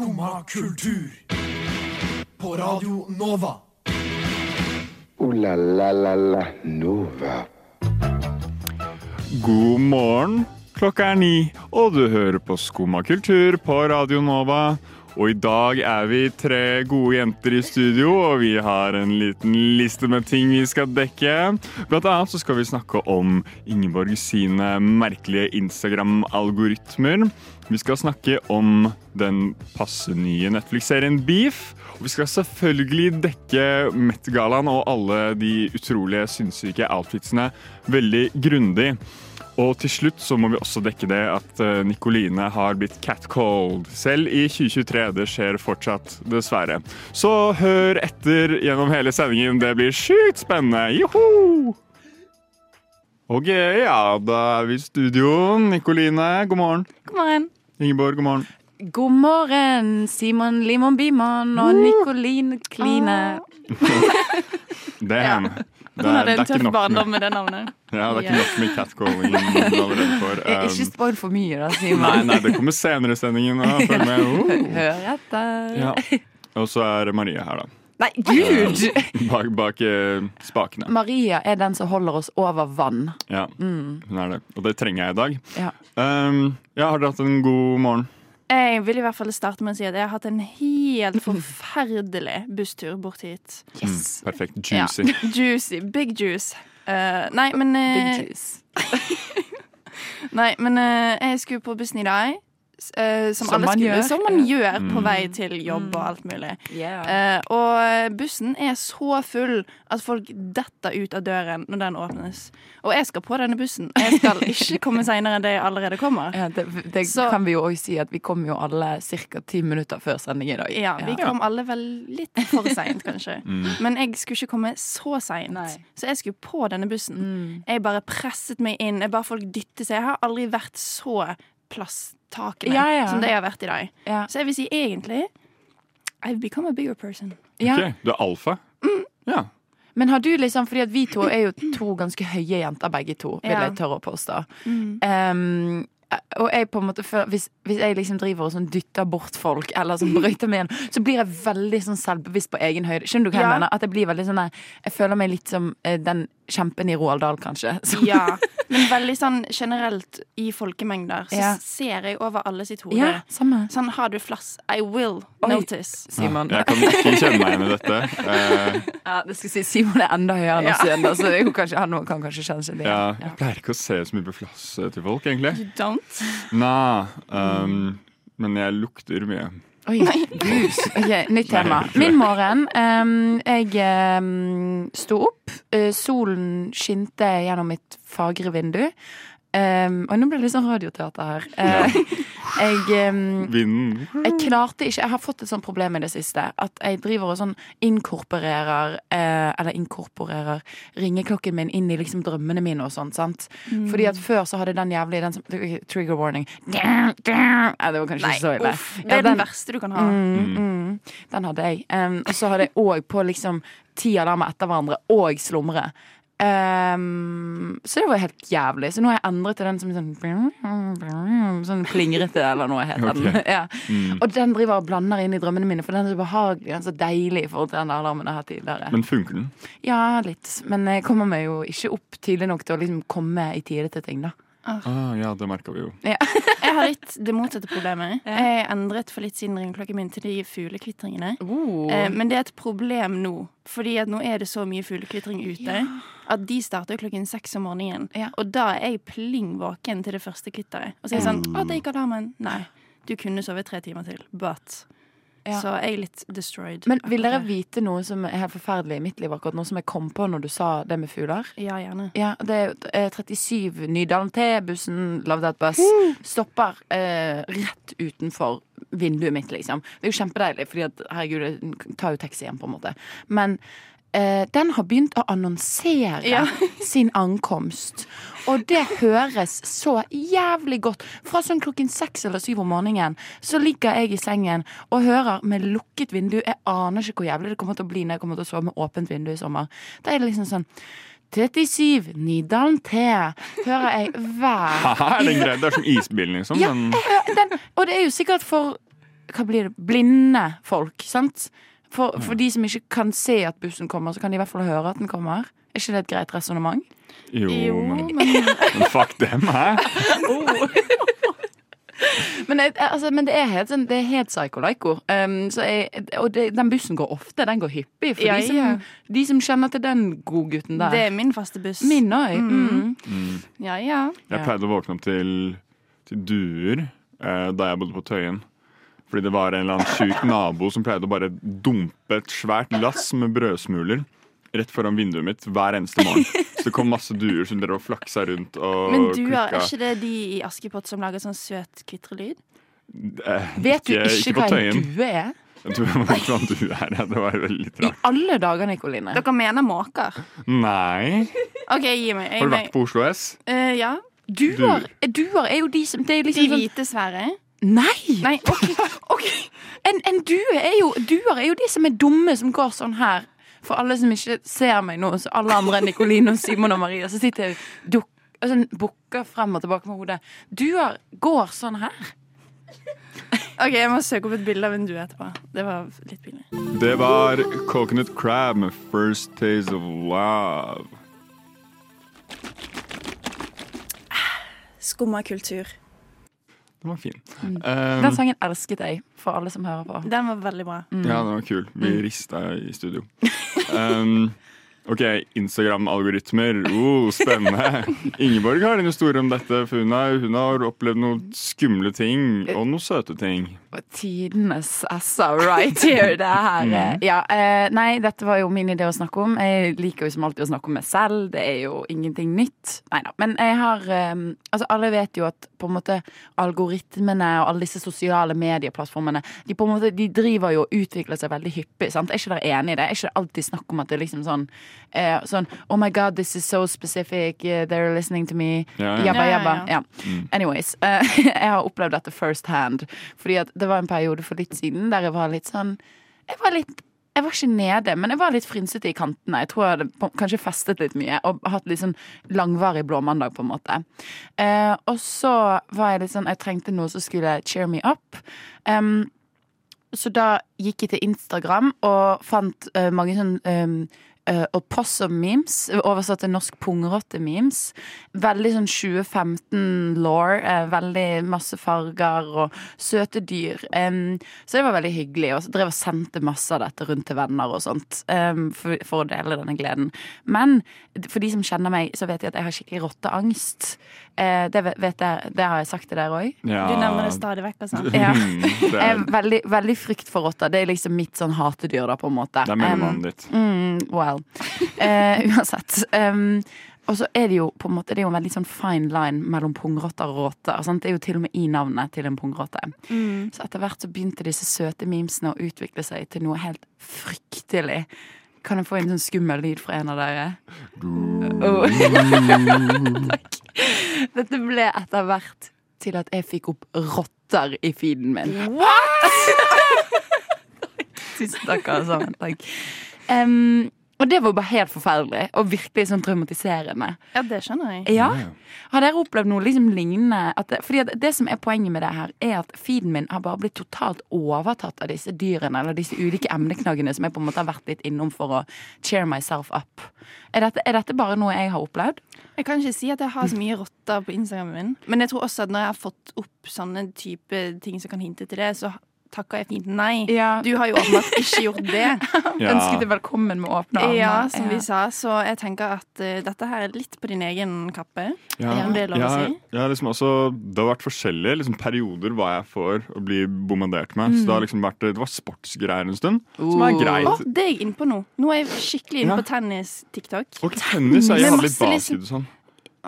Skumma kultur. På Radio Nova. O-la-la-la-la Nova. God morgen. Klokka er ni, og du hører på Skumma kultur på Radio Nova. Og i dag er vi tre gode jenter i studio, og vi har en liten liste med ting vi skal dekke. Blant annet så skal vi snakke om Ingeborg sine merkelige Instagram-algoritmer. Vi skal snakke om den passe nye Netflix-serien Beef. Og vi skal selvfølgelig dekke Met-gallaen og alle de utrolige sinnssyke outfitsene veldig grundig. Og til slutt så må vi også dekke det at eh, Nikoline har blitt catcalled. Selv i 2023. Det skjer fortsatt, dessverre. Så hør etter gjennom hele sendingen. Det blir sjukt spennende. Joho! Ok, ja, da er vi i studio. Nikoline, god morgen. God morgen. Ingeborg, god morgen. God morgen, Simon Limon Bimon og Nikoline Kline. Det er henne. Det Er, hadde en tøff barndom med, det navnet. ja, det er ikke nok med catcalling. Ikke Um, spoil for mye, da, nei, Simon. nei, det kommer senere i sendingen. Følg med. Oh. Hør etter. Ja. Og så er Marie her, da. Nei, gud! Bak, bak eh, spakene. Maria er den som holder oss over vann. Ja, hun er det. Og det trenger jeg i dag. Ja. Um, ja, har dere hatt en god morgen? Jeg vil i hvert fall starte med å si at jeg har hatt en helt forferdelig busstur bort hit. Yes. Mm, perfekt. Ja. Juicy. Juicy. Big juice. Uh, nei, men uh, Big juice. Nei, men uh, jeg skulle på bussen i dag. Eh, som, Som alle man skulle, gjør. Som man gjør på Mm. vei til jobb og alt mulig. Yeah. Uh, og bussen er så full at folk detter ut av døren når den åpnes. Og jeg skal på denne bussen. Jeg skal ikke komme seinere enn det jeg allerede kommer. Ja, det det Så- kan vi jo også si at vi kom jo alle ca. ti minutter før sending i dag. Ja, Vi kom alle vel litt for seint, kanskje. Men jeg skulle ikke komme så seint. Så jeg skulle på denne bussen. Mm. Jeg bare presset meg inn. Jeg bare folk dytte seg. Jeg har aldri vært så plasstakende Ja, ja. som det jeg har vært i dag. Ja. Så jeg vil si egentlig I've become a bigger person. Ja. Ok, Du er alfa? Mm. Ja. Men har du liksom, fordi at vi to er jo to ganske høye jenter begge to, vil Ja. jeg tørre å påstå. Mm. Um, og jeg på en måte føler, hvis, hvis jeg liksom driver og sånn dytter bort folk, eller sånn brøyter meg igjen, så blir jeg veldig sånn selvbevisst på egen høyde. Skjønner du hva jeg mener? At jeg blir veldig sånn der, Jeg føler meg litt som eh, den kjempen i Roald Dahl, kanskje. Som, Ja. Men veldig sånn generelt i folkemengder så Ja. ser jeg over alle sitt hode. ja samme. Sånn, har du flass? I will Oi. notice. Simon. Jeg kan ikke kjenne meg igjen i dette. Uh. Ja, det skal si, Simon er enda høyere enn oss igjen, så han kan kanskje kjenne seg igjen. ja, jeg pleier ikke å se så mye på flass eh, til folk, egentlig. You don't? Nei, um, men jeg lukter mye. Oi. Ok, nytt tema. Min morgen. Um, jeg um, sto opp. Uh, solen skinte gjennom mitt fagre vindu. Em, og nå ble det litt sånn radioteater her. Eh, jeg, um, Vinden. jeg klarte ikke Jeg har fått et sånt problem i det siste. At jeg driver og sånn inkorporerer uh, Eller inkorporerer ringeklokken min inn i liksom drømmene mine og sånn. sant? Fordi at før så hadde den jævlig den som Trigger warning. Nei, det var kanskje Nei, ikke så ille. uff. Det Ja, er den verste du kan ha. Mm, mm. Den hadde jeg. Um, og så hadde jeg òg på liksom ti alarmer etter hverandre og slumre. Um, så det var helt jævlig. Så nå har jeg endret til den som er sånn Sånn plingrete, eller noe heter den. Ja. Mm. Og den driver og blander inn i drømmene mine, for den er så behagelig. Den er så deilig i forhold til den alarmen jeg har hatt tidligere. Men funker den? Ja, litt. Men jeg kommer meg jo ikke opp tidlig nok til å liksom komme i tide til ting, da. Ah, ja, det merka vi jo. Jeg har litt det motsatte problemet. Jeg endret for litt siden ringeklokken min til de fuglekvitringene. Oh. men det er et problem nå, fordi at nå er det så mye fuglekvitring ute. At de starter klokken seks om morgenen. Ja. Og da er jeg pling våken til det første kvitteret. Og så er jeg sånn Å, det gikk alarmen. Nei. Du kunne sovet tre timer til. But. Ja. Så jeg er litt destroyed. Men vil dere vite noe som er helt forferdelig i mitt liv akkurat nå, som jeg kom på når du sa det med fugler? Ja, gjerne. Ja, det er eh, 37 Nydalen T-bussen, Love That Bus, stopper eh, rett utenfor vinduet mitt, liksom. Det er jo kjempedeilig, fordi at herregud, det tar jo taxi igjen, på en måte. Men eh, den har begynt å annonsere Ja. sin ankomst. Og det høres så jævlig godt. Fra sånn klokken seks eller syv om morgenen så ligger jeg i sengen og hører med lukket vindu. Jeg aner ikke hvor jævlig det kommer til å bli når jeg kommer til å sove med åpent vindu i sommer. Da er det liksom sånn 37, Nydalen T, hører jeg hver Her er den greia. Det er som isbilen, liksom. Ja, Men den, Og det er jo sikkert for Hva blir det? Blinde folk, sant? For, for de som ikke kan se at bussen kommer, så kan de i hvert fall høre at den kommer. Er ikke det et greit resonnement? Jo, Jo, men, men fuck dem, hæ? Men, altså, men det er helt, sånn- det er helt psycho-laiko. Um, og det, den bussen går ofte. Den går hyppig. For Ja, de, som, ja. de som kjenner til den godgutten der. det er min faste buss. Min òg. Mm. Ja, ja. Jeg pleide å våkne opp til, til duer eh, da jeg bodde på Tøyen. Fordi det var en eller annen sjuk nabo som pleide å bare dumpe et svært lass med brødsmuler rett foran vinduet mitt hver eneste morgen. Så det kom masse duer som drev og flaksa rundt og Men du er ikke det de i Askepott som lager sånn søt kvitrelyd? Eh, Vet du ikke, ikke hva en due er? Jeg tror jeg vet hva en due er. Ja. Det var veldig rart. I alle dager, Nikoline. Dere mener måker? Nei. OK, gi meg. Har du vært på Oslo S? Uh, ja. Duer, duer er jo de som Det er De liksom sånn hvite svære? Nei! Nei, OK. Ok, En, en due er jo Duer er jo de som er dumme, som går sånn her. For alle som ikke ser meg nå, så alle andre enn Nikoline og Simon og Maria, så sitter jeg og duk, sånn bukker frem og tilbake med hodet. Duer går sånn her. Ok, Jeg må søke opp et bilde av en due etterpå. Det var litt pinlig. Det var Coconut Crab med First Taste of Love. Skumma kultur. Den var fin. Den Um, sangen elsket jeg, for alle som hører på. Den var veldig bra. ja, den var kul. Vi Mm. rista i studio. Um, OK, Instagram-algoritmer. Oh, spennende. Ingeborg har en historie om dette. For hun har, hun har opplevd noen skumle ting og noen søte ting. Tidenes assa right here, det her. Mm. Ja, eh, nei, dette var jo min idé å snakke om. Jeg liker jo som alltid å snakke om meg selv. Det er jo ingenting nytt. Nei da. Men jeg har eh, Altså, alle vet jo at på en måte algoritmene og alle disse sosiale medieplattformene, de på en måte, de driver jo og utvikler seg veldig hyppig. sant? Jeg Er ikke dere enig i det? Jeg Er ikke alltid snakk om at det er liksom sånn eh, sånn Oh my God, this is so specific. They're listening to me. Ja, ja. Jabba, Ja, ja, jabba. ja. Ja. Anyways. eh, jeg har opplevd dette first hand. Fordi at det var en periode for litt siden der jeg var litt sånn Jeg var litt jeg var ikke nede, men jeg var litt frynsete i kantene. Jeg tror jeg hadde på- kanskje festet litt mye og hatt litt sånn langvarig blåmandag, på en måte. Eh, og så var jeg litt sånn Jeg trengte noe som skulle cheer me up. Um, så da gikk jeg til Instagram og fant uh, mange sånn um, uh, opossum-memes, oversatt til norsk pungrotte-memes. Veldig sånn 2015-law. Uh, veldig masse farger og søte dyr. Um, så det var veldig hyggelig. Og så drev og sendte masse av dette rundt til venner og sånt. um, for, for å dele denne gleden. Men for de som kjenner meg, så vet de at jeg har skikkelig rotteangst. Eh, det, vet jeg, det har jeg sagt til dere òg. Ja. Du nevner det stadig vekk. Altså. Ja. det, er veldig, veldig frykt for rotter. Det er liksom mitt sånn hatedyr, da, på en måte. det er Um, mellomnavnet ditt. mm, well. uh, uansett. Um, og så er det jo på en måte Det er jo en veldig sånn fine line mellom pungrotter og rotter. Sant? Det er jo til og med i navnet til en pungrotte. Mm. Så etter hvert så begynte disse søte memesene å utvikle seg til noe helt fryktelig. Kan jeg få en sånn skummel lyd fra en av dere? Oh. Takk. Dette ble etter hvert til at jeg fikk opp rotter i feeden min. What?! Tusen takk, alle sammen. Takk. Em, og det var bare helt forferdelig, og virkelig sånn traumatiserende. Ja, det skjønner jeg. Ja. Har dere opplevd noe liksom lignende? At det, fordi at det som er poenget med det her, er at feeden min har bare blitt totalt overtatt av disse dyrene, eller disse ulike emneknaggene som jeg på en måte har vært litt innom for å cheer myself up. Er dette, er dette bare noe jeg har opplevd? Jeg kan ikke si at jeg har så mye rotter på Instagramen min. Men jeg tror også at når jeg har fått opp sånne type ting som kan hinte til det, så takker jeg fint nei. Ja. Du har jo åpenbart ikke gjort det. Ja. Ønsket deg velkommen med åpne armer. Ja, som vi sa. Så jeg tenker at uh, dette her er litt på din egen kappe. Ja, Om det er lov å si? Ja, liksom også, det har vært forskjellige liksom, perioder hva jeg får å bli bombardert med. Så det har liksom vært, det var sportsgreier en stund, som er greit. Oh, det er jeg inne på nå. Nå er jeg skikkelig inne Ja. på tennis-TikTok. Og tennis er jeg litt masse liksom- basket og sånn.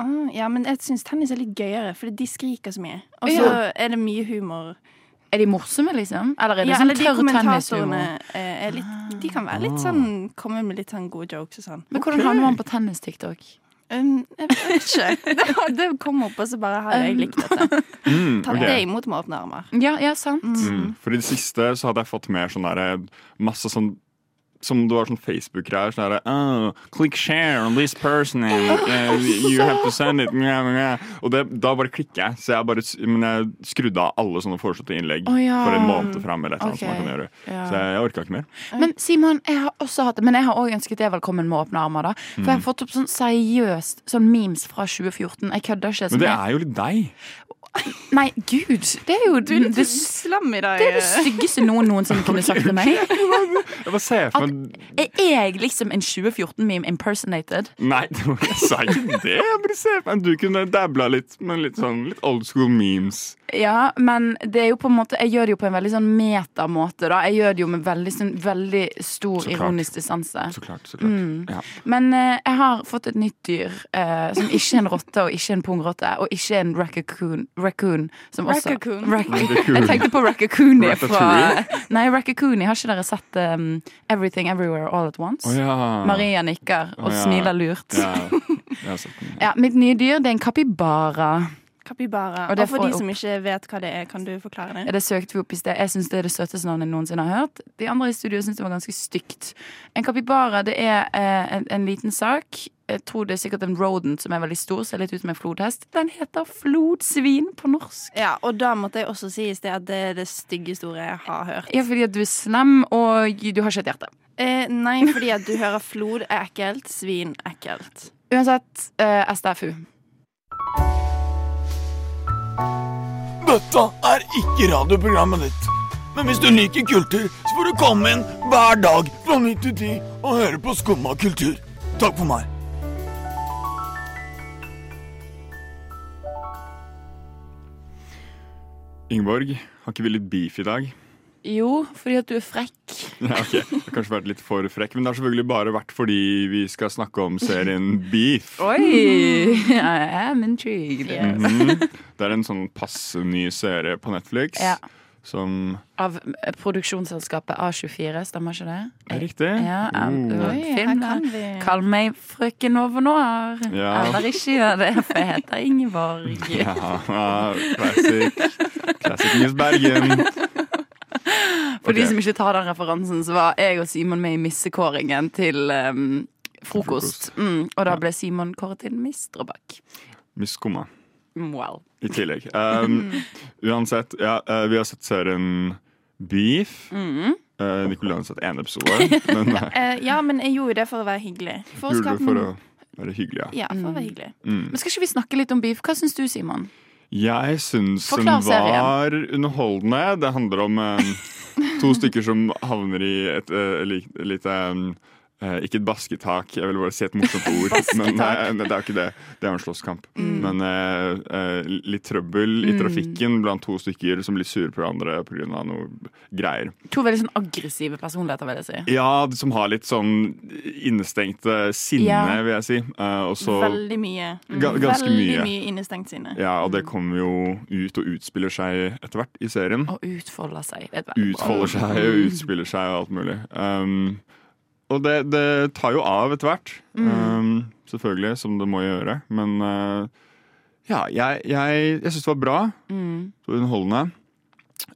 Ah, ja, men jeg syns tennis er litt gøyere, for de skriker så mye. Og så Ja. er det mye humor. Er de morsomme, liksom? Eller er det Ja, sånn eller de tørr kommentatorene tennishumor? eh, er litt De kan være litt sånn komme med litt sånn gode jokes og sånn. Men hvordan havner man på tennis-TikTok? Um, jeg vet ikke. Det, det kom opp, og så bare har jeg likt dette. Mm, Tatt ok. det imot med åpne armer. Ja, ja, sant. Mm. For i det siste så hadde jeg fått mer sånn derre Masse sånn som det var sånn Facebook-greier. Sånn herre oh, click share on this person uh, you have to send it. Og det, da bare klikker jeg. Så jeg bare men jeg skrudde av alle sånne foreslåtte innlegg oh, ja. for en måned fram. Eller et annet som man kan gjøre. Ja. Så jeg, jeg orka ikke mer. Men Simon, jeg har også hatt det Men jeg har også ønsket deg velkommen med åpne armer. da For jeg har fått opp sånn seriøst Sånn memes fra 2014. Jeg kødder ikke. Men det er jo litt deg. Nei, gud! Det er jo Du er litt det, i dag. det er det styggeste noen noensinne kunne sagt til meg. Jeg bare ser for At Er jeg liksom en 2014-meme impersonated? Nei, jeg sa ikke det. Jeg bare ser for meg Du kunne dabla litt med litt sånn litt old school memes. Ja, men det er jo på en måte jeg gjør det jo på en veldig sånn metamåte. da Jeg gjør det jo med veldig, sånn, veldig stor ironisk distanse. Så klart. så klart ja. Men eh, jeg har fått et nytt dyr eh, som ikke er en rotte og ikke en pungrotte. Og ikke en raccoon. Raccoon som også, Raccoon? Raccoon. Jeg tenkte på Raccooni fra Nei, Raccooni. Har ikke dere sett um, Everything Everywhere All At Once? Oh, ja. Maria nikker og oh, ja. smiler lurt. Ja. Ja, Mitt nye dyr det er en kapibara. Kapibara. Og Og, for de som ikke vet hva det er, kan du forklare det? Ja, Det søkte vi opp i sted. Jeg syns det er det søteste navnet jeg noensinne har hørt. De andre i studio syns det var ganske stygt. En kapibara det er eh, en, en liten sak. Jeg tror det er sikkert en rodent som er veldig stor, ser litt ut som en flodhest. Den heter flodsvin på norsk. Ja, og da måtte jeg også si i sted at det er det styggeste ordet jeg har hørt. Ja, fordi at du er slem, og du har ikke et hjerte. Eh, nei, fordi at du hører flod er ekkelt, svin ekkelt. Uansett, eh, STFU. Dette er ikke radioprogrammet ditt. Men hvis du liker kultur, så får du komme inn hver dag fra 9 til 10 og høre på Skumma kultur. Takk for meg. Ingeborg, har ikke vi litt beef i dag? Jo, fordi at du er frekk. Ja, ok, Jeg har kanskje vært litt for frekk, men det har selvfølgelig bare vært fordi vi skal snakke om serien Beef. Oi! I am intrigued. Mhm. Det er en sånn passe ny serie på Netflix Ja. Som Av eh, produksjonsselskapet A24, stemmer ikke det? er riktig. Ja. Oi, her film kan der. vi Kall meg frøken Over Noir. Ja. Eller ikke gjør det, for jeg heter Ingeborg. Ja, classic. Classic News Bergen. For de som ikke tar den referansen, så var jeg og Simon med i missekåringen til um, frokost. Mm, og da ble Simon kåret til Miss Drøbak. Miss Skumma Well. i tillegg. Um, uansett, ja, eh, vi har sett serien Beef. Mm. Uh, Nicolai har sett én episode, men uh, Eh, ja, men jeg gjorde det for å være hyggelig. For å skape det for å være hyggelig, ja. Ja, for å være hyggelig. Mm. Men skal ikke vi snakke litt om beef? Hva syns du, Simon? Jeg syns den var underholdende. Det handler om um, to stykker som havner i et uh, lite eh, Ikke et basketak, jeg vil bare si et morsomt ord. men nei, det er jo ikke det. Det er jo en slåsskamp. Mm. Men eh, eh, litt trøbbel i trafikken blant to stykker som blir sure på hverandre pga. noe greier. To veldig sånn aggressive personligheter, vil jeg si. Ja, som har litt sånn innestengte sinne, Ja. vil jeg si. Eh, og så Veldig mye. Ga- ganske Veldig mye. mye innestengt sinne. Ja, og det kommer jo ut og utspiller seg etter hvert i serien. Og utfolder seg. Er utfolder seg og utspiller seg og alt mulig. Um, og det, det tar jo av etter hvert, um, selvfølgelig, som det må gjøre. Men uh, ja, jeg, jeg, jeg syns det var bra. Mm. Var underholdende.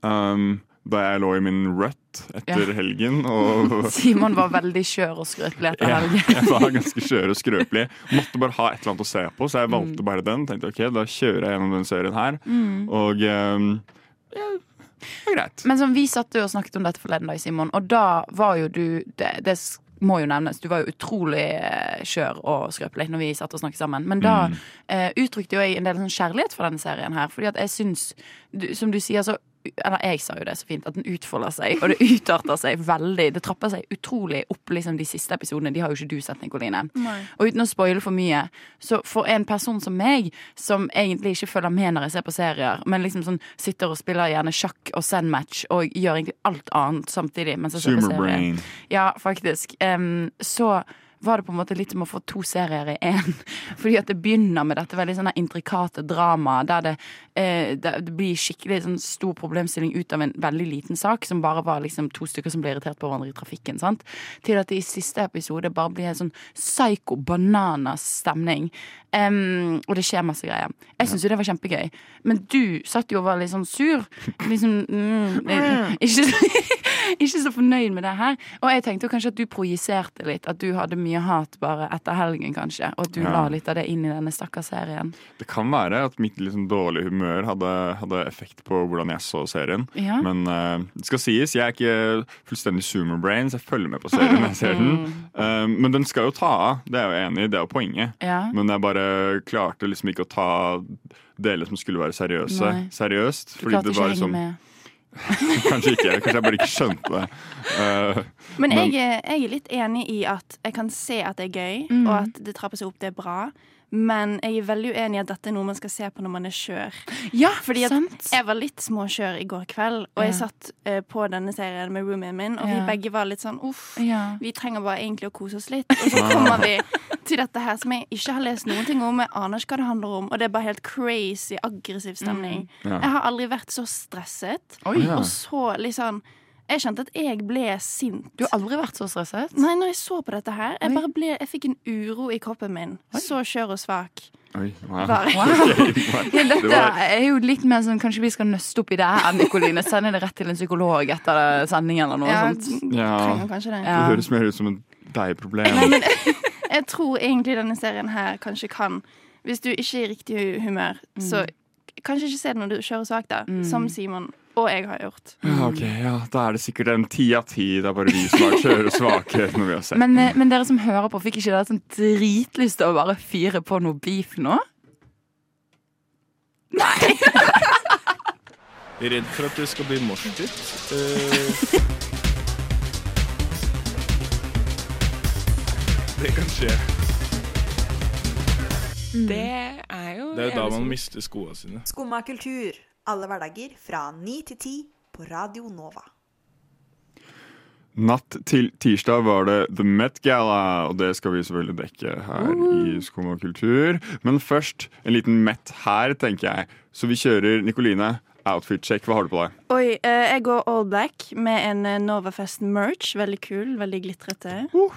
Um, da jeg lå i min rut etter Ja. helgen og Simon var veldig skjør og skrøpelig etter ja, helgen. jeg var ganske skjør og skrøpelig. Måtte bare ha et eller annet å se på, så jeg valgte Mm. bare den. Tenkte ok, Da kjører jeg gjennom den serien her. Og um, ja, det var greit. Men som vi satt og snakket om dette forleden dag, Simon, og da var jo du det, det må jo nevnes, du var jo utrolig eh, skjør og skrøpelig når vi satt og snakket sammen. Men da eh, uttrykte jo jeg en del sånn kjærlighet for denne serien her, fordi at jeg syns, du, som du sier, så eller jeg sa jo det så fint, at den utfolder seg, og det utarter seg veldig. Det trapper seg utrolig opp liksom de siste episodene. De har jo ikke du sett, Nikoline. Nei. Og uten å spoile for mye, så for en person som meg, som egentlig ikke følger med når jeg ser på serier, men liksom sånn sitter og spiller gjerne sjakk og sandmatch og gjør egentlig alt annet samtidig mens jeg ser på serier Ja, faktisk. Um, så var det på en måte litt som å få to serier i én. Fordi at det begynner med dette veldig sånne intrikate dramaet der det, eh, det blir skikkelig sånn stor problemstilling ut av en veldig liten sak, som bare var liksom to stykker som ble irritert på hverandre i trafikken. sant? Til at det i siste episode bare blir en sånn psycho bananas stemning. Um, og det skjer masse greier. Jeg syns jo det var kjempegøy. Men du satt jo og var litt sånn sur. Liksom mm, eh, Ikke ikke så fornøyd med det her. Og jeg tenkte jo kanskje at du projiserte litt. At du hadde mye hat bare etter helgen, kanskje. Og at du Ja. la litt av det inn i denne stakkars serien. Det kan være at mitt liksom dårlige humør hadde, hadde effekt på hvordan jeg så serien. Ja. Men uh, det skal sies, jeg er ikke fullstendig zoomer-brain, så jeg følger med på serien. når jeg ser den. Uh, men den skal jo ta av, det er jeg jo enig i, det er jo poenget. Ja. Men jeg bare klarte liksom ikke å ta deler som skulle være seriøse, Nei. seriøst. Du klarte det ikke å var henge liksom med. Kanskje ikke. Kanskje jeg bare ikke skjønte det. Uh, Men Men- jeg, er- jeg er litt enig i at jeg kan se at det er gøy, Mm. og at det trapper seg opp, det er bra. Men jeg er veldig uenig i at dette er noe man skal se på når man er skjør. Ja, Fordi at sant. Jeg var litt småskjør i går kveld, og Ja. jeg satt uh, på denne serien med roomien min, og Ja. vi begge var litt sånn uff. Ja. Vi trenger bare egentlig å kose oss litt. Og så kommer vi til dette her som jeg ikke har lest noen ting om. Jeg aner ikke hva det handler om, og det er bare helt crazy, aggressiv stemning. Ja. Jeg har aldri vært så stresset, Oi. Og så litt liksom Jeg kjente at jeg ble sint. Du har aldri vært så stresset? Nei, når jeg så på dette her, jeg bare ble Jeg fikk en uro i kroppen min. Så skjør og svak. oi, wow. Wow. Ja, dette er jo litt mer sånn Kanskje vi skal nøste opp i det her, Nikoline. Sende det rett til en psykolog etter sending eller noe Ja, sånt. Ja. det. Ja. Det høres mer ut som et deg-problem. Jeg tror egentlig denne serien her kanskje kan Hvis du ikke er i riktig hu- humør, så kanskje ikke se det når du kjører svakt, da. Som Simon og jeg har gjort. Ja, ok, ja, Da er det sikkert en ti av ti. Det er bare vi som har kjøre svake når vi har sett Men, eh, men dere som hører på, fikk ikke dere sånn dritlyst til å bare fyre på noe beef nå? Nei! Redd for at det skal bli morsdytt. Eh, det kan skje. Det er jo Det er jo da man mister skoene sine. Skumma kultur. Alle hverdager fra 9 til 10 på Radio Nova. Natt til tirsdag var det The Met Gala, og det skal vi selvfølgelig dekke her i Skum og kultur. Men først en liten Met her, tenker jeg. Så vi kjører Nikoline. Outfit check. Hva har du på deg? Oi, eh, jeg går all black med en eh, Novafest merch. Veldig kul, veldig glitrete.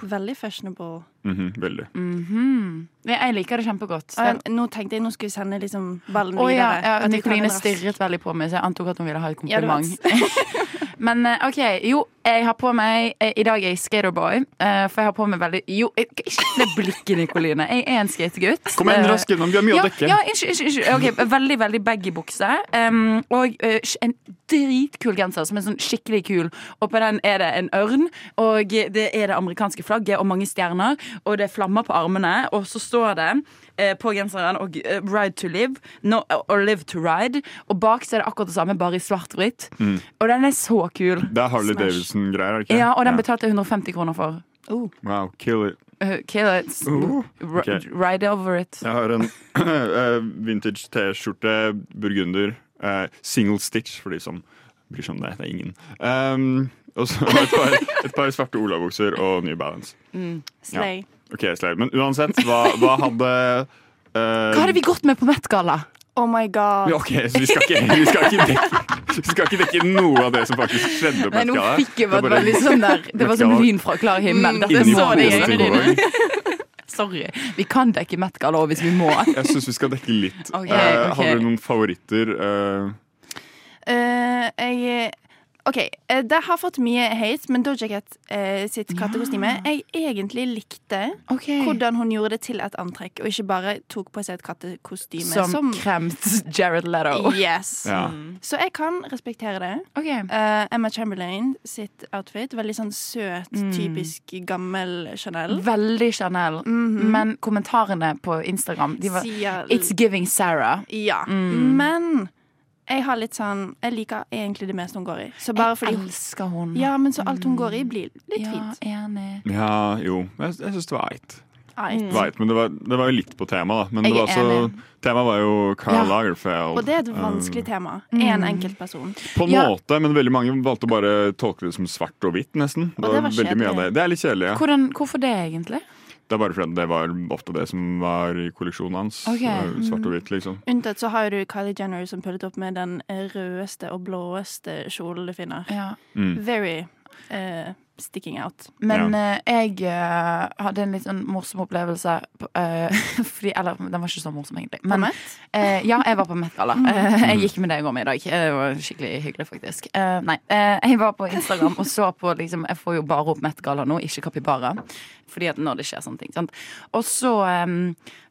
Veldig fashionable. Mhm, veldig. Mhm. Ja, Jeg liker det kjempegodt. Og jeg, nå tenkte jeg nå skulle sende liksom ballen Å videre. ja, ja Nikoline stirret veldig på meg, så jeg antok at hun ville ha et Ja, kompliment. Men eh, OK, jo, jeg har på meg eh, I dag er jeg skaterboy, eh, for jeg har på meg veldig Jo, ikke det blikket, Nikoline. Jeg er en skategutt. Kom igjen, raskt gjennom. Vi har mye ja, å dekke. Ja, ikke, ikke, unnskyld. Ok, veldig, veldig baggy bukse. Um, og en dritkul genser som er sånn skikkelig kul. Og på den er det en ørn, og det er det amerikanske flagget og mange stjerner. Og det er flammer på armene, og så står det eh, på genseren og, eh, 'Ride to live' no, og 'Live to ride'. Og bak så er det akkurat det samme, bare i svart-hvitt. Og den er så kul. Det er Harley Davidson-greier, er det ikke? Ja, og den betalte jeg 150 kroner for. Wow, kill it. Uh, kill it. Uh, okay. Ride over it. Jeg har en eh, vintage T-skjorte, burgunder, uh, single stitch for de som bryr seg om det. Det er ingen. Um, og så et par, et par svarte olabukser og New Balance. Slay. Ok, Slay. Men uansett, hva, hva hadde uh, Hva hadde vi gått med på Met-galla? Oh my god. Ok, så vi skal, ikke, vi, skal ikke dekke, vi skal ikke dekke noe av det som faktisk skjedde på Nei, nå fikk jeg Det bare bare veldig sånn der Det var som lyn fra klar himmel. Dette så det i øynene. Sorry. Vi kan dekke Met-galla hvis vi må. Jeg syns vi skal dekke litt. Okay, okay. Uh, har du noen favoritter? Uh... Uh, jeg OK. eh, det har fått mye hate, men Doja Cat eh, sitt kattekostyme Jeg egentlig likte okay. hvordan hun gjorde det til et antrekk, og ikke bare tok på seg et kattekostyme. Som, kremt Jared Leto. Yes. ja. Så jeg kan respektere det. Okay. Uh, Emma Chamberlain sitt outfit. Veldig sånn søt, typisk gammel Chanel. Veldig Chanel. Mhm. Men kommentarene på Instagram de var Sier- It's giving Sarah. Ja. Mm. Men jeg har litt sånn Jeg liker egentlig det meste hun går i. Så bare Jeg fordi elsker hun. Ja, men så alt hun går i, blir litt Ja, fint. enig. ja, jo. Jeg, jeg syns det var eit. Eit. Vet, men det var, det var jo litt på temaet, da. Men det Jeg var er også, temaet var jo Carl Ja. Lagerfeld. Og det er et vanskelig tema. Én mm. enkeltperson. På en Ja. måte, men veldig mange valgte å bare tolke det som svart og hvitt, nesten. Det Og det var var veldig mye av det. Det er litt kjedelig, ja. Hvordan, hvorfor det, egentlig? Det er bare fordi det var ofte det som var i kolleksjonen hans. Ok. Eh, Svart og hvitt, liksom. Unntatt så har du Kylie Jenner som pullet opp med den rødeste og blåeste kjolen du finner. Ja. Mm. Very eh, sticking out. Men eh, jeg eh, hadde en litt sånn morsom opplevelse på, eh, fordi, Eller den var ikke så morsom, egentlig. Men, Met? eh, ja, jeg var på Met-galla. Eh, jeg gikk med deg om i dag. Eh, Det var skikkelig hyggelig, faktisk. Eh, nei, eh, jeg var på Instagram og så på liksom Jeg får jo bare opp Met-galla nå, ikke Kapibara. Fordi at når det skjer sånne ting. Sant? Og så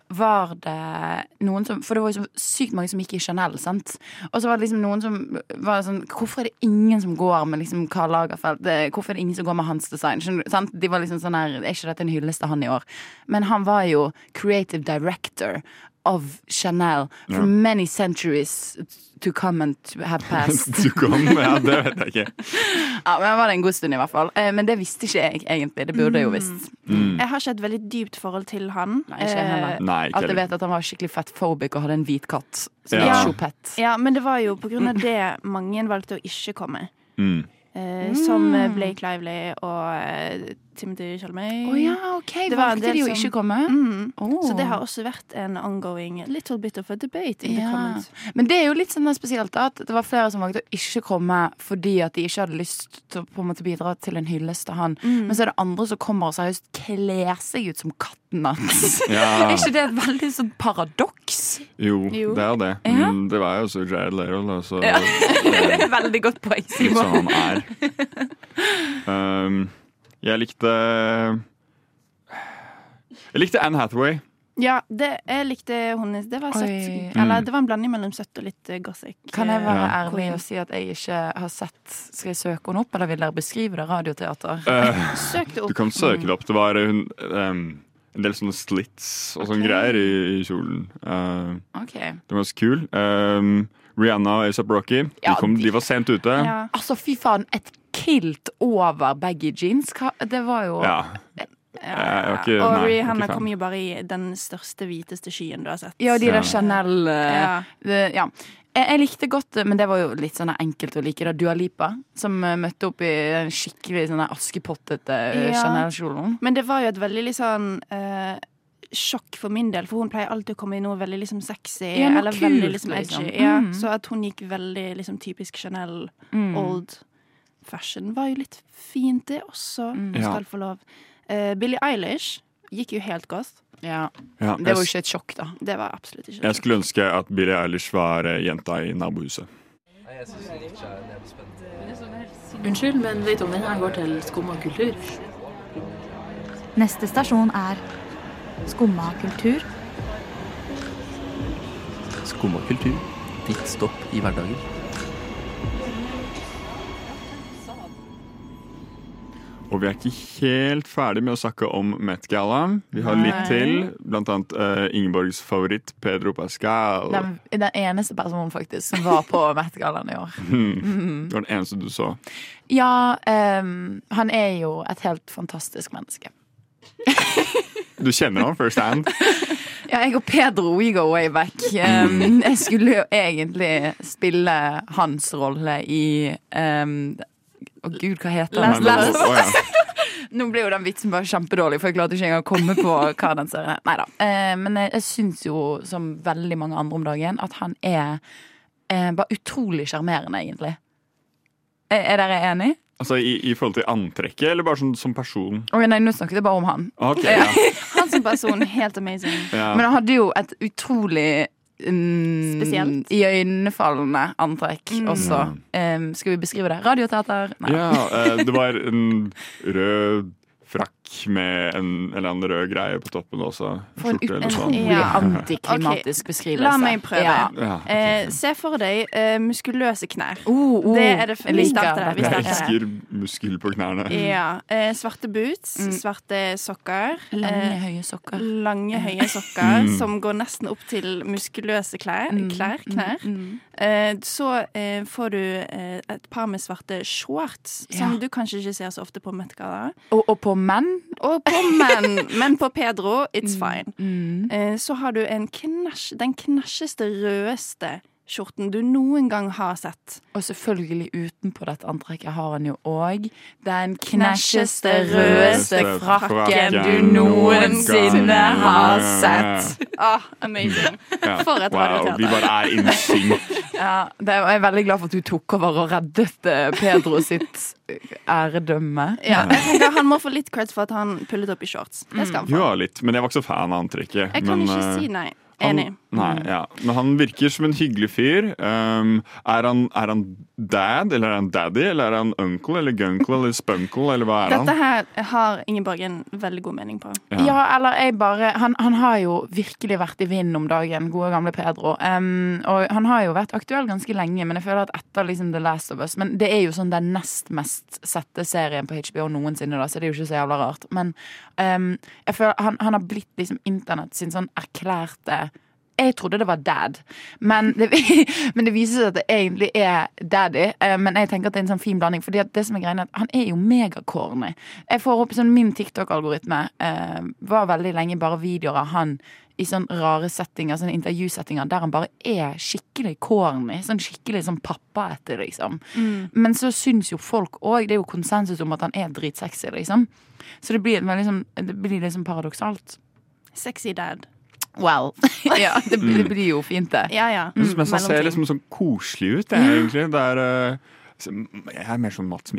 var det noen som For det var jo så sykt mange som gikk i Chanel, sant. Og så var det liksom noen som var sånn Hvorfor er det ingen som går med liksom Karl Lagerfeld? Hvorfor er det ingen som går med hans design? Sant? De var liksom sånn her Er ikke dette en hyllest av han i år? Men han var jo creative director of Chanel for Ja. many centuries to come and to have passed. to come, Ja, det vet jeg ikke. ja, men var det en god stund, i hvert fall. Eh, Men det visste ikke jeg egentlig. Det burde jeg jo visst. Mm. Jeg har ikke et veldig dypt forhold til han. Nei, ikke heller. Eh, Nei, ikke At jeg vet at han var skikkelig fatphobic og hadde en hvit katt som Ja. Chopette. ja, men det var jo på grunn av det mange valgte å ikke komme. Mm. Eh, Som eh, Blake Lively og eh, Timothy Chalamet. Oh, ja, okay. Det Valgte de å som- ikke komme? Mm. oh. Så det har også vært en ongoing little bit of a debate in Ja. comments. Men det er jo litt sånn spesielt at det var flere som valgte å ikke komme fordi at de ikke hadde lyst til å på en måte bidra til en hyllest til han. Mm. Men så er det andre som kommer og seriøst kler seg ut som katten hans. Ja. Er ikke det et veldig sånn paradoks? Jo, Jo. det er det. Ja. Men det var jo så Jared Lerol, da, så Ja. veldig godt poeng, Simon. sånn han er. Um, jeg likte Jeg likte Anne Hathaway. Ja, det, jeg likte hun Det var søtt. Oi. Eller Mm. det var en blanding mellom søtt og litt eh, gothic. Kan jeg være Ja. ærlig og si at jeg ikke har sett Skal jeg søke henne opp, eller vil dere beskrive det? Radioteater? Uh, Søk det du kan søke det opp. Det var hun, um, en del sånne slits og sånne Ok. greier i, i kjolen. Uh, okay. den var ganske kul. Um, Rihanna og A$AP Rocky de, Ja, kom, de- de var sent ute. Ja. Altså, fy faen, et kilt over baggy jeans. Det var jo Ja. Ja. Ikke- og nei, Rihanna kom jo bare i den største, hviteste skyen du har sett. Ja, de Ja. der Chanel uh, Ja. det, Ja. Jeg, jeg likte godt men det var jo litt sånn enkelt å like. da Dua Lipa, som eh, møtte opp i den skikkelig sånn askepottete eh, Ja. Chanel-kjolen. Men det var jo et veldig litt sånn eh, sjokk for min del, for hun pleier alltid å komme i noe veldig liksom sexy. Ja, noe eller kult, veldig liksom edgy. liksom. Ja, Mm. så at hun gikk veldig liksom typisk Chanel, Mm. old fashion, var jo litt fint, det også. Mm. Skal få lov. Uh, Billie Eilish gikk jo helt godt. Ja. Ja, Det var jo ikke et sjokk, da. Det var absolutt ikke jeg skulle ønske at Billie Eilish var eh, jenta i nabohuset. Unnskyld, men vet du om denne går til skum og kultur? Neste stasjon er Skumma kultur. Skumma kultur. Ditt stopp i hverdagen. Og vi er ikke helt ferdig med å snakke om Met Gala. Vi har litt til, blant annet uh, Ingeborgs favoritt Pedro Pascal. Den, den eneste personen faktisk som var på Met-gallaen i år. Mm. Det var den eneste du så. Ja, Um, han er jo et helt fantastisk menneske. Du kjenner han first hand? Ja, jeg og Pedro, we go way back. Um, jeg skulle jo egentlig spille hans rolle i um, Å gud, hva heter den? Last Us. Nå ble jo den vitsen bare kjempedårlig, for jeg klarte ikke engang å komme på hva den serien er. Neida. Uh, men jeg, jeg syns jo, som veldig mange andre om dagen, at han er uh, bare utrolig sjarmerende, egentlig. Er, er dere enig? Altså i, i forhold til antrekket, eller bare som, som person? Å nei, nå snakket jeg bare om han. Okay, ja. Han som person, helt amazing. Ja. Men han hadde jo et utrolig um, Spesielt. Iøynefallende antrekk Mm. også. Um, skal vi beskrive det? Radioteater? Nei. Ja, uh, det var en rød frakk med en eller annen rød greie på toppen også. For en utrolig Ja. antiklimatisk beskrivelse. La meg prøve. Ja. Ja, Eh, se for deg eh, muskuløse knær. Oh, oh, Det er det f- vi starter der, Jeg elsker muskel på knærne. Ja. Eh, svarte boots, Mm. svarte sokker. Lange, eh, høye sokker. lange, høye sokker Mm. som går nesten opp til muskuløse klær. Mm, klær knær. mm, mm. Eh, så eh, får du eh, et par med svarte shorts, som Ja. du kanskje ikke ser så ofte på Met-gala. Og, og på menn? Og på menn, men på Pedro, it's fine. Mm. Mm. så har du en knæsj, den knæsjeste, rødeste skjorten du noen gang har sett. Og selvfølgelig utenpå dette antrekket har han jo òg den knæsjeste, rødeste frakken du noensinne har sett. Ah, amazing. For et wow, vi bare er in sync. Ja, jeg er veldig glad for at du tok over og reddet eh, Pedro sitt æredømme. Ja, jeg tenker Han må få litt creds for at han pullet opp i shorts. Det skal han få. Ja, litt, men jeg var ikke så fan av antrekket. Jeg kan men, ikke eh, si nei. Han, Enig. Nei, ja. Men han virker som en hyggelig fyr. Um, er, han, er han dad, eller er han daddy, eller er han uncle, eller gunkle, eller spunkle, eller hva er Dette han? her har Ingeborg en veldig god mening på. Ja. Ja, eller jeg bare han, han har jo virkelig vært i vinden om dagen, gode gamle Pedro. Um, og han har jo vært aktuell ganske lenge, men jeg føler at etter liksom The Last of Us Men det er jo sånn den nest mest sette serien på HBO noensinne, da, så det er jo ikke så jævla rart. Men um, jeg føler han, han har blitt liksom internett sin sånn erklærte jeg trodde det var dad, men det, men det viser seg at det egentlig er daddy. Eh, Men jeg tenker at det er en sånn fin blanding, Fordi det som er greia er at han er jo megacorny. Jeg får opp sånn Min TikTok-algoritme eh, var veldig lenge bare videoer av han i sånn rare settinger, sånne intervjusettinger, der han bare er skikkelig corny. Sånn skikkelig sånn pappaete, liksom. Men så syns jo folk òg, det er jo konsensus om at han er dritsexy, liksom. Så det blir, veldig sånn- det blir liksom paradoksalt. Sexy dad. Well. ja, det, det blir jo fint, det. Ja, ja. Mm, synes han ser liksom sånn koselig ut, jeg, egentlig. Det er, eh, jeg er mer sånn Mats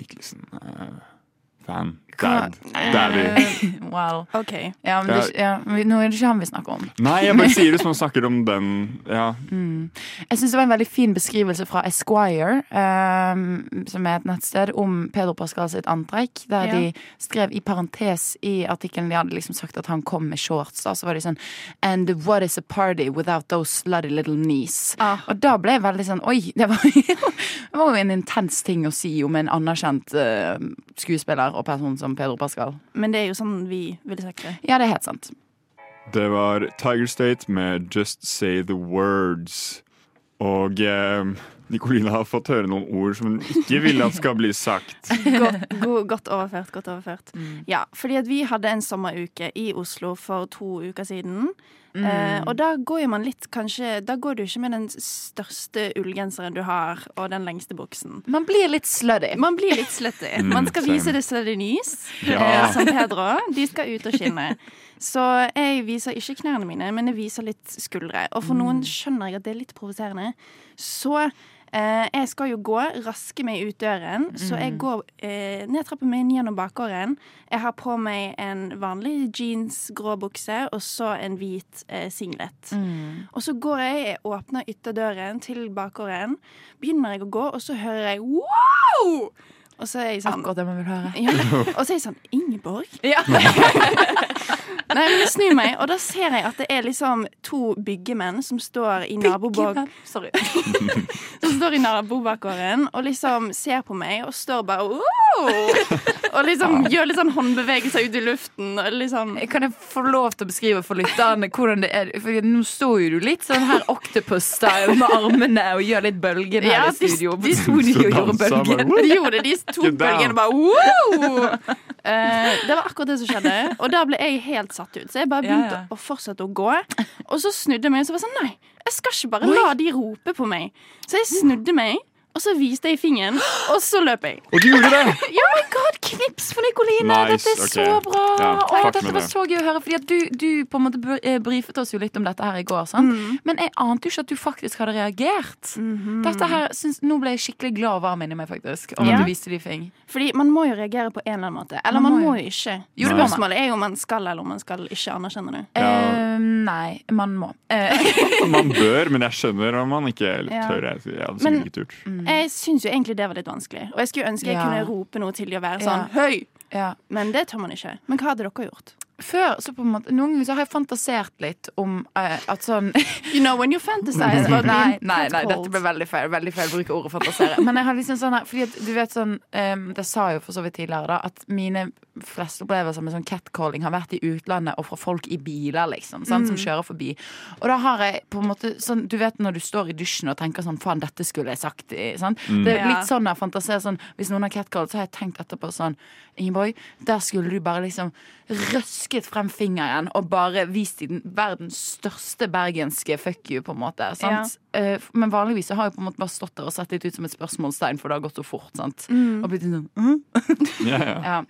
Mikkelsen-fan. Dad. Daddy. Eh, well. OK. Ja, men det, ja, men nå er det ikke han vi snakker om. Nei, jeg bare sier det som han snakker om den. Ja. Jeg syns det var en veldig fin beskrivelse fra Esquire, um, som er et nettsted, om Pedro Pascal sitt antrekk. Der Ja. de skrev i parentes i artikkelen de hadde liksom sagt at han kom med shorts. Da, så var de sånn And what is a party without those slutty little knees? Ah. Og da ble jeg veldig sånn Oi, det var, det var jo en intens ting å si om en anerkjent uh, skuespiller og person som Pedro Pascal. Men det er jo sånn vi ville sagt det. Ja, det er helt sant. Det var Tiger State med Just Say The Words. Og eh, Nicolina har fått høre noen ord som hun ikke vil at skal bli sagt. Godt, god, godt overført. Godt overført. Ja, fordi at vi hadde en sommeruke i Oslo for to uker siden. Eh, og da går jo man litt kanskje Da går du ikke med den største ullgenseren du har, og den lengste buksen. Man blir litt slutty. Man blir litt slutty. Mm, Man skal same. vise det slutty nys, Ja. eh, som Pedro. De skal ut og skinne. Så jeg viser ikke knærne mine, men jeg viser litt skuldre. Og for noen skjønner jeg at det er litt provoserende. Så jeg skal jo gå, raske meg ut døren. Så jeg går eh, ned trappen min gjennom bakgården. Jeg har på meg en vanlig jeans, grå bukse og så en hvit eh, singlet. Og så går jeg, jeg åpner ytterdøren til bakgården. Begynner jeg å gå, og så hører jeg wow! Og så er jeg sånn Akkurat det man vil høre. ja. Og så er jeg sånn Ingeborg? Ja. Nei, men jeg snur meg, og da ser jeg at det er liksom to byggemenn som står i nabobak... Sorry. som står i nabobakgården og liksom ser på meg og står bare wow! Og liksom gjør litt sånn håndbevegelser ut i luften. Og liksom Kan jeg få lov til å beskrive for lytterne hvordan det er? For nå står jo du litt sånn her octopus-style med armene og gjør litt bølgen her Ja, i studio. de- Sto de og gjorde bølgen? De gjorde det, de to bølgene bare wow! Eh, det var akkurat det som skjedde, og da ble jeg helt satt ut. Så jeg bare Ja, begynte ja. å fortsette å gå. Og så snudde jeg meg og så var jeg sånn Nei, jeg skal ikke bare la de rope på meg. Så jeg snudde meg, og så viste jeg fingeren, og så løp jeg. Og du gjorde det! Ja, my god, knips for Nikoline! Nice, dette er okay. så bra! Ja, Oi, dette var det. så gøy å høre. Fordi at du, du på en måte eh, brifet oss jo litt om dette her i går. Sant? Mm. Men jeg ante jo ikke at du faktisk hadde reagert. Mhm. Dette her, synes, Nå ble jeg skikkelig glad og varm inni meg, faktisk. Om Ja. du viste de fing. Fordi man må jo reagere på en eller annen måte. Eller Man man, må må jo. ikke. Jo, det. Spørsmålet er jo om man skal eller om man skal ikke anerkjenne det. Eh, nei, man må. Eh, Man bør, men jeg skjønner om man ikke Ja. tør. Jeg, jeg hadde Men- sikkert ikke turt. Jeg syns jo egentlig det var litt vanskelig. Og jeg skulle ønske jeg Ja. kunne rope noe til de og være Ja. sånn høy! ja. Men det tør man ikke. Men hva hadde dere gjort? Før, så på en måte Noen ganger så har jeg fantasert litt om uh, at sånn You know when you fantasize about Nei, being nei, nei, dette ble veldig feil. Veldig feil å bruke ordet fantasere. Men jeg har liksom sånn her Fordi at du vet sånn um, Det sa jeg jo for så vidt tidligere, da, at mine fleste opplevelser med sånn catcalling har vært i utlandet og fra folk i biler, liksom. Sant, Som Mm. kjører forbi. Og da har jeg på en måte sånn Du vet når du står i dusjen og tenker sånn Faen, dette skulle jeg sagt. Sant? Mm. Det er litt sånn jeg fantaserer sånn Hvis noen har catcalled, så har jeg tenkt etterpå sånn Ingeborg, der skulle du bare liksom røsket frem fingeren og bare vist i den verdens største bergenske fuck you, på en måte. Sant? Ja. Men vanligvis så har jeg på en måte bare stått der og sett litt ut som et spørsmålstegn, for det har gått så fort. Sant? Mm. Og blitt sånn mm? Ja, ja. ja.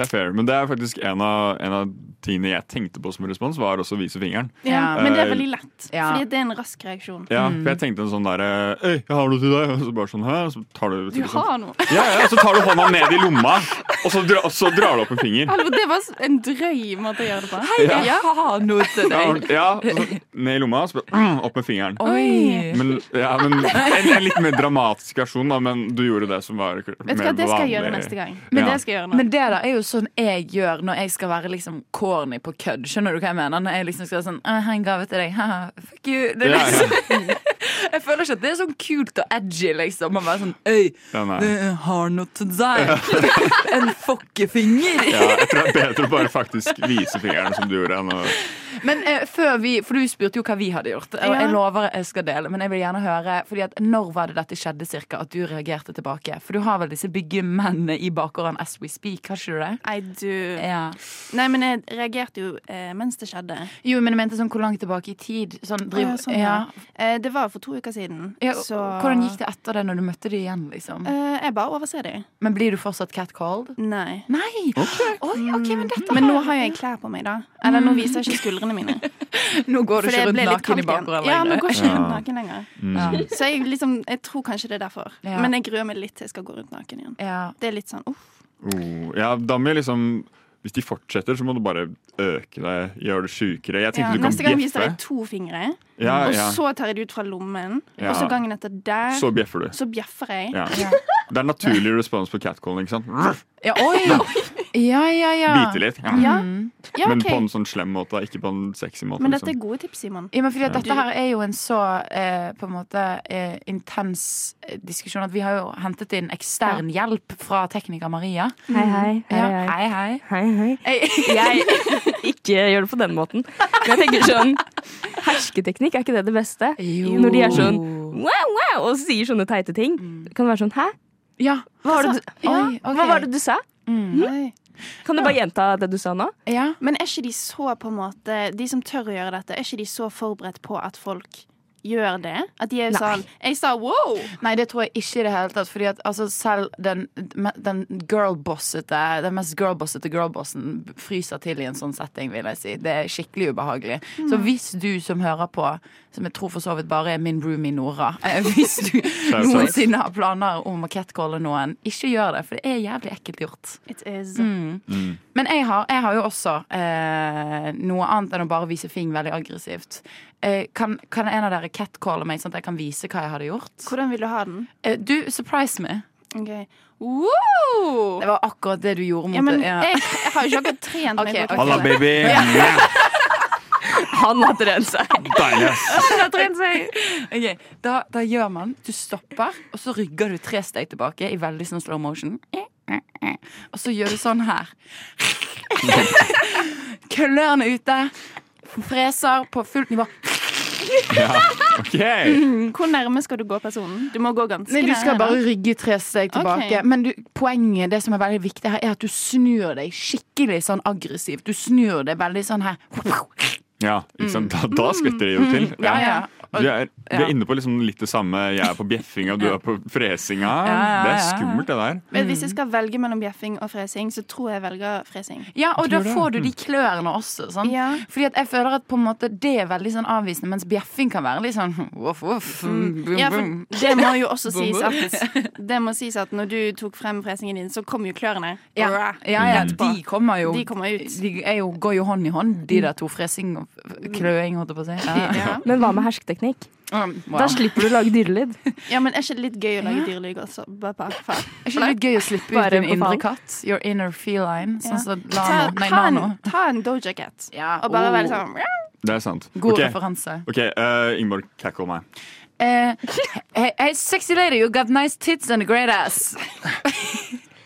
Det er fair. Men det er faktisk en av, en av tingene jeg tenkte på som respons, var også å vise fingeren. Ja, men det er veldig lett, Ja. fordi det er en rask reaksjon. Ja, Mm. for jeg tenkte en sånn derre Øy, jeg har noe til deg. Og så bare sånn, hæ? Så tar du, Du har noe. Ja, ja, så tar du hånda ned i lomma, og så, dra, og så drar du opp en finger. Hallo, det var en drøy måte å gjøre det på. Hei, jeg har noe til deg. ja og så ned i lomma, og så bare, mm, opp med fingeren. Oi. Men, ja, men en, en litt mer dramatisk versjon, da, men du gjorde det som var Vet du hva, det skal jeg gjøre neste gang. Men det skal jeg gjøre nå. Men det da er jo sånn jeg gjør når jeg skal være liksom corny på kødd. Skjønner du hva jeg mener? Når jeg liksom skal sånn «Jeg har en gave til deg. Haha, fuck you. Det er Ja, ja. liksom, jeg føler ikke at det er sånn kult og edgy, liksom. Å være sånn Øy, jeg har noe til deg. En fokkefinger. Ja, jeg tror det er bedre å bare faktisk vise fingeren som du gjorde. Enn å, Men eh, før vi, for du spurte jo hva vi hadde gjort. Og jeg lover jeg skal dele, men jeg vil gjerne høre Fordi at Når var det dette skjedde cirka, at du reagerte tilbake? For du har vel disse byggemennene i bakgården as we speak, har ikke du det? I do. Ja. Nei, men jeg reagerte jo eh, mens det skjedde. Jo, men jeg mente sånn hvor langt tilbake i tid? Sånn, driv, Å, ja, sånn, ja. Eh, det var for to uker siden. Ja, så Hvordan gikk det etter det når du møtte dem igjen? liksom? Eh, jeg bare overser det. Men blir du fortsatt catcalled? Nei. Nei! Oi, ok, Men dette Men nå har jo jeg klær på meg, da. Eller nå viser jeg ikke skuldrene mine. Nå går du For ikke rundt naken i bakgården lenger. Ja, nå går jeg ikke rundt naken lenger. Ja. Så jeg, liksom, jeg tror kanskje det er derfor. Ja. Men jeg gruer meg litt til jeg skal gå rundt naken igjen. Ja. Det er litt sånn uff. oh, ja, da må jeg liksom Hvis de fortsetter, så må du bare øke deg, gjøre det sjukere. Jeg tenkte Ja, du kan neste gang viser bjeffe. jeg to fingre, Ja, og ja. så tar jeg det ut fra lommen. Ja. Og så gangen etter der, Så bjeffer du. så bjeffer jeg. Ja. Det er naturlig respons på catcalling. ikke sant? Ja, oi! Ja, ja, ja. Bite litt. Ja. Ja, Mm. ja Men på en sånn slem måte, ikke på en sexy måte. Men dette er liksom. gode tips, Simon. Ja, men fordi at Ja. Dette her er jo en så eh, på en måte eh, intens eh, diskusjon at vi har jo hentet inn ekstern hjelp fra tekniker Maria. Hei, hei. Ja, hei, hei, hei. hei, hei. Hei. Jeg ikke gjør det på den måten. Men jeg tenker sånn Hersketeknikk, er ikke det det beste? Jo. Når de er sånn wow, wow, og sier sånne teite ting. Kan det være sånn hæ? Ja. Hva var det du, Ja, okay. hva var det du sa? Oi. Kan du bare gjenta det du sa nå? ja. Men er ikke de så på en måte De som tør å gjøre dette, er ikke de så forberedt på at folk gjør det? At de er Nei. sånn Jeg sa wow! Nei, det tror jeg ikke i det hele tatt. Fordi at altså, selv den, den girlbossete Den mest girlbossete girlbossen fryser til i en sånn setting, vil jeg si. Det er skikkelig ubehagelig. Så hvis du som hører på, som jeg tror for så vidt bare er min roomie Nora eh, Hvis du noensinne har planer om å catcalle noen, ikke gjør det, for det er jævlig ekkelt gjort. It is. Mm. Mm. Men jeg har, jeg har jo også eh, noe annet enn å bare vise fing veldig aggressivt. Eh, kan, kan en av dere catcalle meg, sånn at jeg kan vise hva jeg hadde gjort? Hvordan vil du ha den? Eh, du, surprise me. Okay. Wow! Det var akkurat det du gjorde mot Ja, men det. jeg, jeg har jo ikke akkurat trent meg. Okay. Halla, baby! Han har trent seg. Deilig, seg okay, da, da gjør man Du stopper, og så rygger du tre steg tilbake i veldig sånn slow motion. Og så gjør du sånn her. Klørne ute. Freser på fullt nivå. Ja, ok. Hvor nærme skal du gå personen? Du må gå ganske Nei, du skal nære, da. bare rygge tre steg tilbake. Okay. Men du, poenget, det som er veldig viktig her, er at du snur deg skikkelig sånn aggressivt. Du snur deg veldig sånn her. Ja, ikke sant? Da, da skvetter det jo til. Ja, ja. Vi er, vi er Ja. inne på liksom litt det samme. Jeg er på bjeffinga, du er på fresinga. Ja, ja, Det er ja, ja. skummelt, det der. Men hvis jeg skal velge mellom bjeffing og fresing, så tror jeg jeg velger fresing. Ja, og da får du de klørne også. Sant? Ja. Fordi at jeg føler at på en måte det er veldig sånn avvisende, mens bjeffing kan være litt sånn voff, voff, Ja, det må jo også sies at Det må sies at når du tok frem fresingen din, så kom jo klørne. Ja, ja, ja, de kommer jo De kommer ut. De er jo, går jo hånd i hånd, de der to. Fresing og kløing, holdt jeg på å si. Ja. Ja. Men hva med hersketeknikk? Um, wow. Da slipper du å lage dyrelyd. ja, men er ikke det litt gøy å lage dyrelyd også? Bare, på. Er ikke det litt gøy å slippe ut din indre katt? Your inner feline. Sånn Ja. som Ta, Lano. Nei, ta, en, Nano. ta en Doja Cat, Ja, og bare oh. være sånn Det er sant. God okay. referanse. ok, uh, Ingeborg, cackle meg. Uh, hey, hey, sexy lady, you got nice tits and a great ass.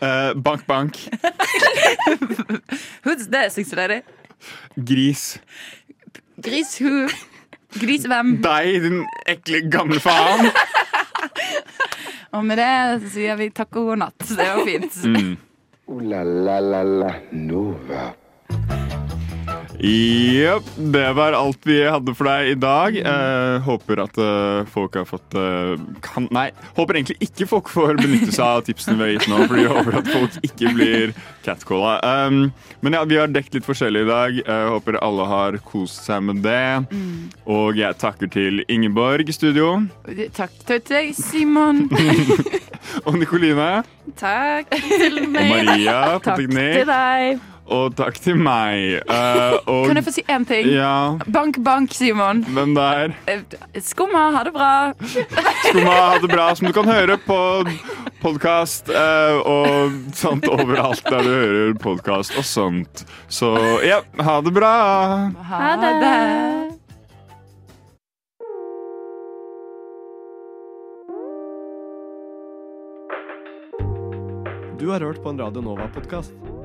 uh, bank, bank. Who's that, sexy lady? Gris. Gris who? Gris hvem? Deg, din ekle gamle faen. Og med det sier vi takk og god natt. Det var fint. Mm. Uh, la la la la Nova. Jepp. Det var alt vi hadde for deg i dag. Eh, håper at eh, folk har fått eh, kan, Nei, håper egentlig ikke folk får benytte seg av tipsene vi har gitt nå, fordi vi håper at folk ikke blir catcalla. Um, men ja, vi har dekt litt forskjellig i dag. Jeg håper alle har kost seg med det. Og jeg takker til Ingeborg i studio. Takk til deg, Simon. Og Nikoline. Takk til Og meg. Maria på Takk teknikk. til deg. Og takk til meg. Uh, og, Kan jeg få si én ting? Ja, Bank, bank, Simon. hvem der? Eh, Skumma, ha det bra. Skumma ha det bra, som du kan høre på podkast og sånt overalt der du hører podkast og sånt. Så ja, ha det bra. Ha det. Du har hørt på en Radio Nova-podkast.